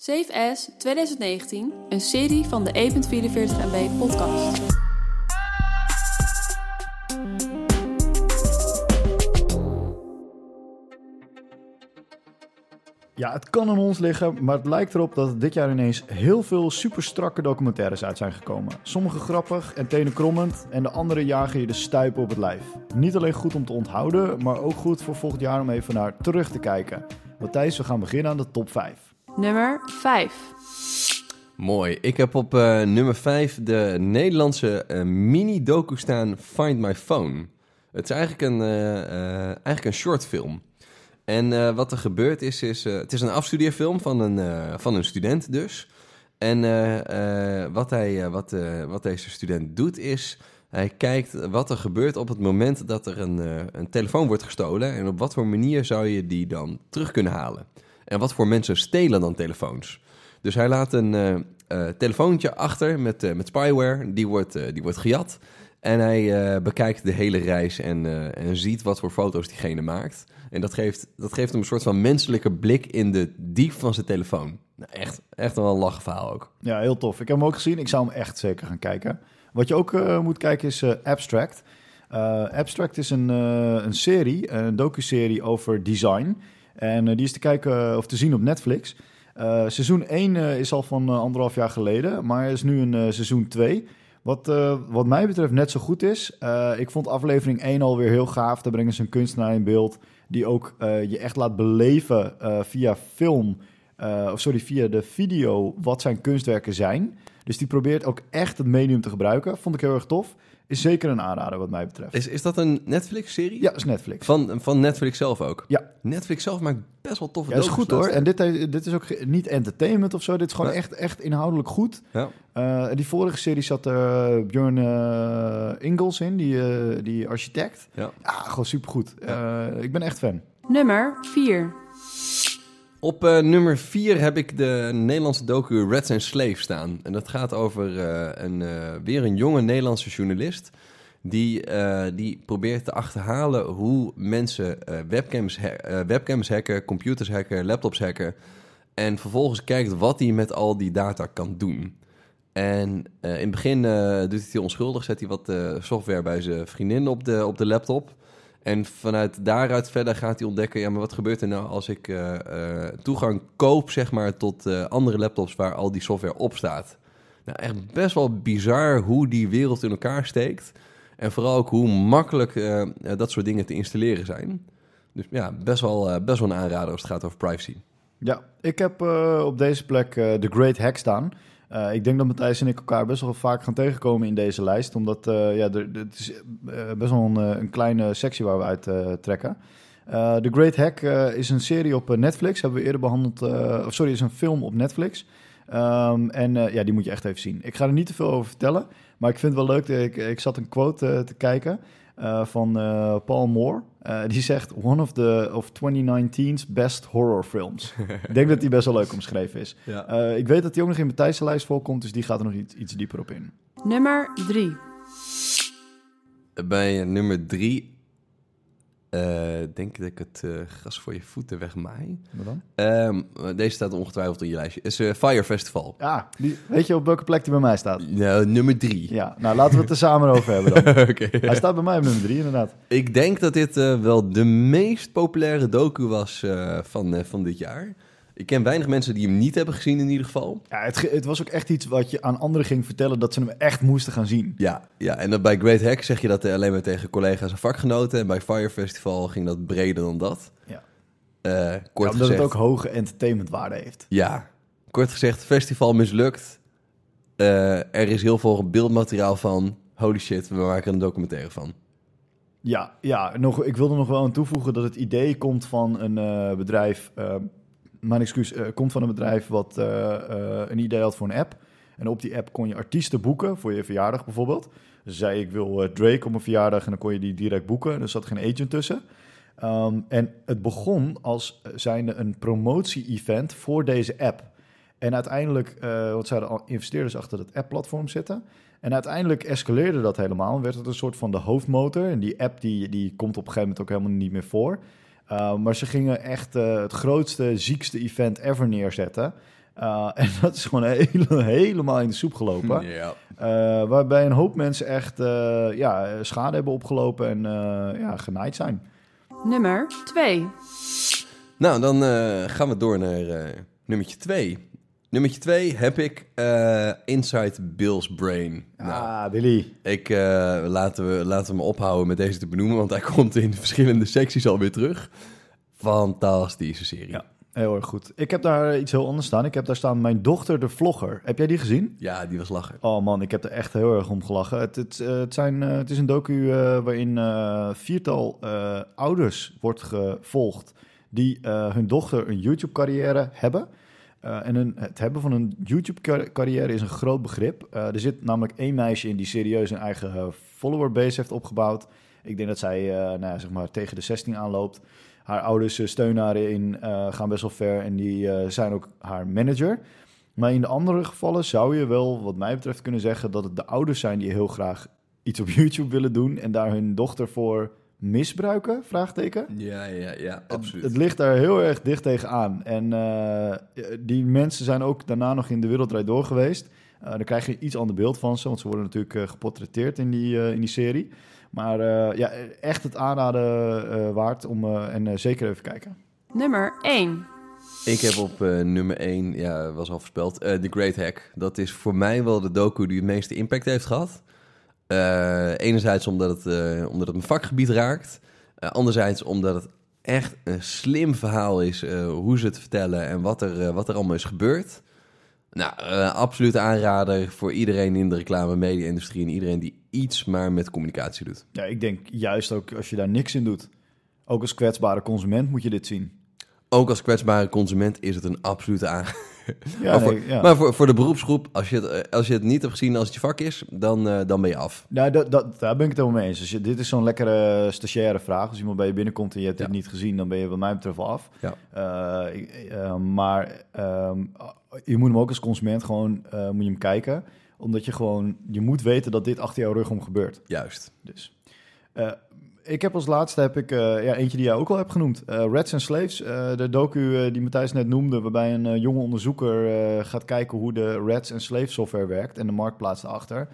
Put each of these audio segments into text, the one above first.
Safe As 2019, een serie van de E E.44 MB podcast. Ja, het kan aan ons liggen, maar het lijkt erop dat dit jaar ineens heel veel super strakke documentaires uit zijn gekomen. Sommige grappig en tenenkrommend en de andere jagen je de stuipen op het lijf. Niet alleen goed om te onthouden, maar ook goed voor volgend jaar om even naar terug te kijken. Matthijs, we gaan beginnen aan de top 5. Nummer 5. Mooi. Ik heb op eh, nummer 5 de Nederlandse eh, mini-docu staan Find My Phone. Het is eigenlijk een, eh, eigenlijk een shortfilm. En wat er gebeurt is, is het is een afstudeerfilm van een, van een student dus. En wat, hij, wat, wat deze student doet is, hij kijkt wat er gebeurt op het moment dat er een, een telefoon wordt gestolen. En op wat voor manier zou je die dan terug kunnen halen. En wat voor mensen stelen dan telefoons. Dus hij laat een eh, eh, telefoontje achter met, eh, met spyware, die wordt, die wordt gejat. En hij bekijkt de hele reis en, en ziet wat voor foto's diegene maakt. En dat geeft, dat geeft hem een soort van menselijke blik in de diep van zijn telefoon. Nou, echt, echt wel een lachen verhaal ook. Ja, heel tof. Ik heb hem ook gezien. Ik zou hem echt zeker gaan kijken. Wat je ook moet kijken is Abstract. Abstract is een, een serie, een docu-serie over design. En eh, die is te kijken of te zien op Netflix. Eh, seizoen 1 eh, is al van eh, anderhalf jaar geleden, maar er is nu een eh, seizoen 2. Wat, eh, wat mij betreft net zo goed is. Eh, ik vond aflevering 1 alweer heel gaaf. Daar brengen ze een kunstenaar in beeld die ook eh, je echt laat beleven eh, via film, eh, of sorry, via de video wat zijn kunstwerken zijn. Dus die probeert ook echt het medium te gebruiken. Vond ik heel erg tof. Is zeker een aanrader wat mij betreft. Is, is dat een Netflix-serie? Ja, is Netflix. Van, van Netflix zelf ook? Ja. Netflix zelf maakt best wel toffe Ja, dat is goed hoor. En dit, dit is ook niet entertainment of zo. Dit is gewoon echt, echt inhoudelijk goed. Ja. Eh, die vorige serie zat eh Björn eh, Ingels in, die, eh, die architect. Ja. Ja, gewoon supergoed. Eh ik ben echt fan. Nummer 4. Op eh, nummer 4 heb ik de Nederlandse docu Reds and Slave staan. En dat gaat over eh, een, eh, weer een jonge Nederlandse journalist... Die, die probeert te achterhalen hoe mensen webcams, webcams hacken, computers hacken, laptops hacken... en vervolgens kijkt wat hij met al die data kan doen. En in het begin doet hij het heel onschuldig, zet hij wat software bij zijn vriendin op de, op de laptop... En vanuit daaruit verder gaat hij ontdekken, ja, maar wat gebeurt er nou als ik eh, eh, toegang koop, zeg maar, tot eh, andere laptops waar al die software op staat. Nou, echt best wel bizar hoe die wereld in elkaar steekt. En vooral ook hoe makkelijk dat soort dingen te installeren zijn. Dus ja, best wel, best wel een aanrader als het gaat over privacy. Ja, ik heb op deze plek The Great Hack staan. Eh, ik denk dat Matthijs en ik elkaar best wel vaak gaan tegenkomen in deze lijst. Omdat eh, ja, het is eh, best wel een, een kleine sectie waar we uit trekken. The Great Hack is een serie op Netflix. Hebben we eerder behandeld. eh, of sorry, is een film op Netflix. Ehm, en ja, die moet je echt even zien. Ik ga er niet te veel over vertellen. Maar ik vind het wel leuk. Ik, ik zat een quote te kijken eh, van eh, Paul Moore. Eh, die zegt one of the of 2019's best horror films. ik denk dat die best wel leuk omschreven is. Ik weet dat die ook nog in mijn Thijssenlijst voorkomt, dus die gaat er nog iets, iets dieper op in. Nummer 3. Bij nummer 3 ik denk dat ik het eh, gras voor je voeten wegmaai. Wat dan? Ehm, deze staat ongetwijfeld in je lijstje. is uh, Fire Festival. Ja, die, weet je op welke plek die bij mij staat? Nummer drie. Ja, nou laten we het er samen over hebben dan. Hij staat bij mij op nummer drie inderdaad. Ik denk dat dit wel de meest populaire docu was van, van dit jaar. Ik ken weinig mensen die hem niet hebben gezien in ieder geval. Ja, het, het was ook echt iets wat je aan anderen ging vertellen dat ze hem echt moesten gaan zien. Ja, ja en bij Great Hack zeg je dat eh, alleen maar tegen collega's en vakgenoten. En bij Fire Festival ging dat breder dan dat. Ja. Ja, kort omdat gezegd, het ook hoge entertainmentwaarde heeft. Ja, kort gezegd, festival mislukt. Eh, er is heel veel beeldmateriaal van. Holy shit, we maken een documentaire van. Ja, ja nog, ik wilde nog wel aan toevoegen dat het idee komt van een bedrijf. Mijn excuus, eh, komt van een bedrijf wat eh, eh, een idee had voor een app. En op die app kon je artiesten boeken voor je verjaardag bijvoorbeeld. Dus zei ik wil Drake op mijn verjaardag en dan kon je die direct boeken. En er zat geen agent tussen. Ehm, en het begon als zijnde een promotie-event voor deze app. En uiteindelijk, want ze hadden al investeerders achter het app-platform zitten. En uiteindelijk escaleerde dat helemaal. Werd het een soort van de hoofdmotor. En die app die, die komt op een gegeven moment ook helemaal niet meer voor. Uh, maar ze gingen echt uh, het grootste, ziekste event ever neerzetten. Uh, en dat is gewoon hele, helemaal in de soep gelopen. Ja. Uh, waarbij een hoop mensen echt uh, ja, schade hebben opgelopen en ja, genaaid zijn. Nummer 2. Nou, dan gaan we door naar nummertje 2. Nummertje 2 heb ik Inside Bill's Brain. Ah, nou, Billy. Ik, laten, we, laten we me ophouden met deze te benoemen, want hij komt in verschillende secties alweer terug. Fantastische serie. Ja. Heel erg goed. Ik heb daar iets heel anders staan. Ik heb daar staan Mijn dochter de vlogger. Heb jij die gezien? Ja, die was lachen. Oh man, ik heb er echt heel erg om gelachen. Het, het, eh, het, zijn, het is een docu waarin uh, viertal ouders wordt gevolgd... die hun dochter een YouTube-carrière hebben... en een, het hebben van een YouTube-carrière is een groot begrip. er zit namelijk één meisje in die serieus een eigen follower-base heeft opgebouwd. Ik denk dat zij nou ja, zeg maar tegen de 16 aanloopt haar ouders steunen haar in, gaan best wel ver en die zijn ook haar manager. Maar in de andere gevallen zou je wel, wat mij betreft, kunnen zeggen dat het de ouders zijn die heel graag iets op YouTube willen doen en daar hun dochter voor misbruiken? Vraagteken. Ja, ja, ja, absoluut. Het, het ligt daar heel erg dicht tegenaan. En uh, die mensen zijn ook daarna nog in de wereldrijd door geweest. Uh, dan krijg je iets ander beeld van ze, want ze worden natuurlijk uh, geportretteerd in die, in die serie. Maar uh, ja, echt het aanraden uh, waard om uh, en zeker even kijken. Nummer 1. Ik heb op nummer 1, ja, was al voorspeld, The Great Hack. Dat is voor mij wel de docu die het meeste impact heeft gehad. Enerzijds omdat het, omdat het mijn vakgebied raakt. anderzijds omdat het echt een slim verhaal is hoe ze het vertellen en wat er, wat er allemaal is gebeurd. Nou, uh, absoluut aanrader voor iedereen in de reclame media-industrie en iedereen die iets maar met communicatie doet. Ja, ik denk juist ook als je daar niks in doet. Ook als kwetsbare consument moet je dit zien. Ook als kwetsbare consument is het een absolute aanrader. Ja, maar, voor, maar voor, voor, de beroepsgroep, als je, het, eh, als je het niet hebt gezien als het je vak is, dan, uh, dan ben je af. Nou, dat, dat, daar ben ik het helemaal mee eens. Dus je, dit is zo'n lekkere stagiaire vraag. Als iemand bij je binnenkomt en je hebt ja. dit niet gezien, dan ben je wat mij betreft af. Ja. Uh, maar ehm, je moet hem ook als consument gewoon moet je hem kijken. Omdat je gewoon, je moet weten dat dit achter jouw rug om gebeurt. Juist. Dus ik heb als laatste heb ik, uh, ja, eentje die jij ook al hebt genoemd. Uh, Reds and Slaves, uh, de docu die Matthijs net noemde, waarbij een jonge onderzoeker gaat kijken hoe de Reds and Slaves software werkt en de marktplaats erachter.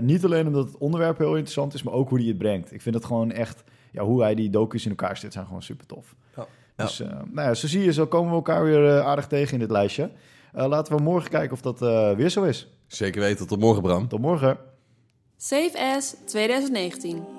niet alleen omdat het onderwerp heel interessant is, maar ook hoe hij het brengt. Ik vind het gewoon echt, ja, hoe hij die docu's in elkaar zet, zijn gewoon super tof. Ja. Dus nou ja, zo zie je, zo komen we elkaar weer aardig tegen in dit lijstje. laten we morgen kijken of dat weer zo is. Zeker weten, tot morgen Bram. Tot morgen. Save as 2019.